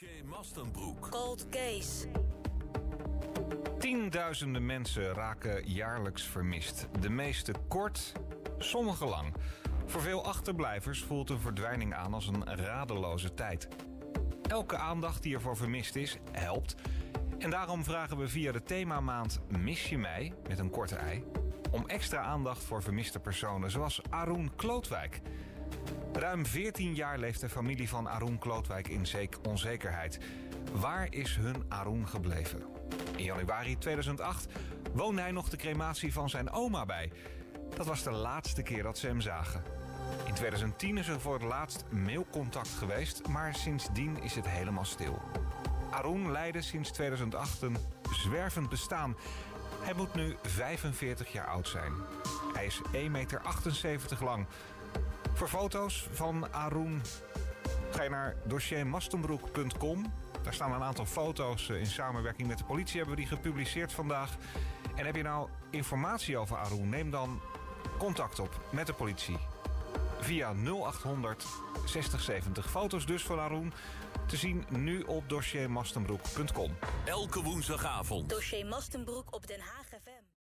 Dossier Mastenbroek. Cold Case. Tienduizenden mensen raken jaarlijks vermist. De meeste kort, sommige lang. Voor veel achterblijvers voelt een verdwijning aan als een radeloze tijd. Elke aandacht die ervoor vermist is, helpt. En daarom vragen we via de themamaand Mis je mij, met een korte ei... om extra aandacht voor vermiste personen zoals Arun Klootwijk... Ruim 14 jaar leeft de familie van Arun Klootwijk in onzekerheid. Waar is hun Arun gebleven? In januari 2008 woonde hij nog de crematie van zijn oma bij. Dat was de laatste keer dat ze hem zagen. In 2010 is er voor het laatst mailcontact geweest, maar sindsdien is het helemaal stil. Arun leidde sinds 2008 een zwervend bestaan. Hij moet nu 45 jaar oud zijn. Hij is 1,78 meter lang. Voor foto's van Arun ga je naar dossiermastenbroek.com. Daar staan een aantal foto's in samenwerking met de politie hebben we die gepubliceerd vandaag. En heb je nou informatie over Arun, neem dan contact op met de politie. Via 0800 6070. Foto's dus van Arun te zien nu op dossiermastenbroek.com. Elke woensdagavond. Dossier Mastenbroek op Den Haag FM.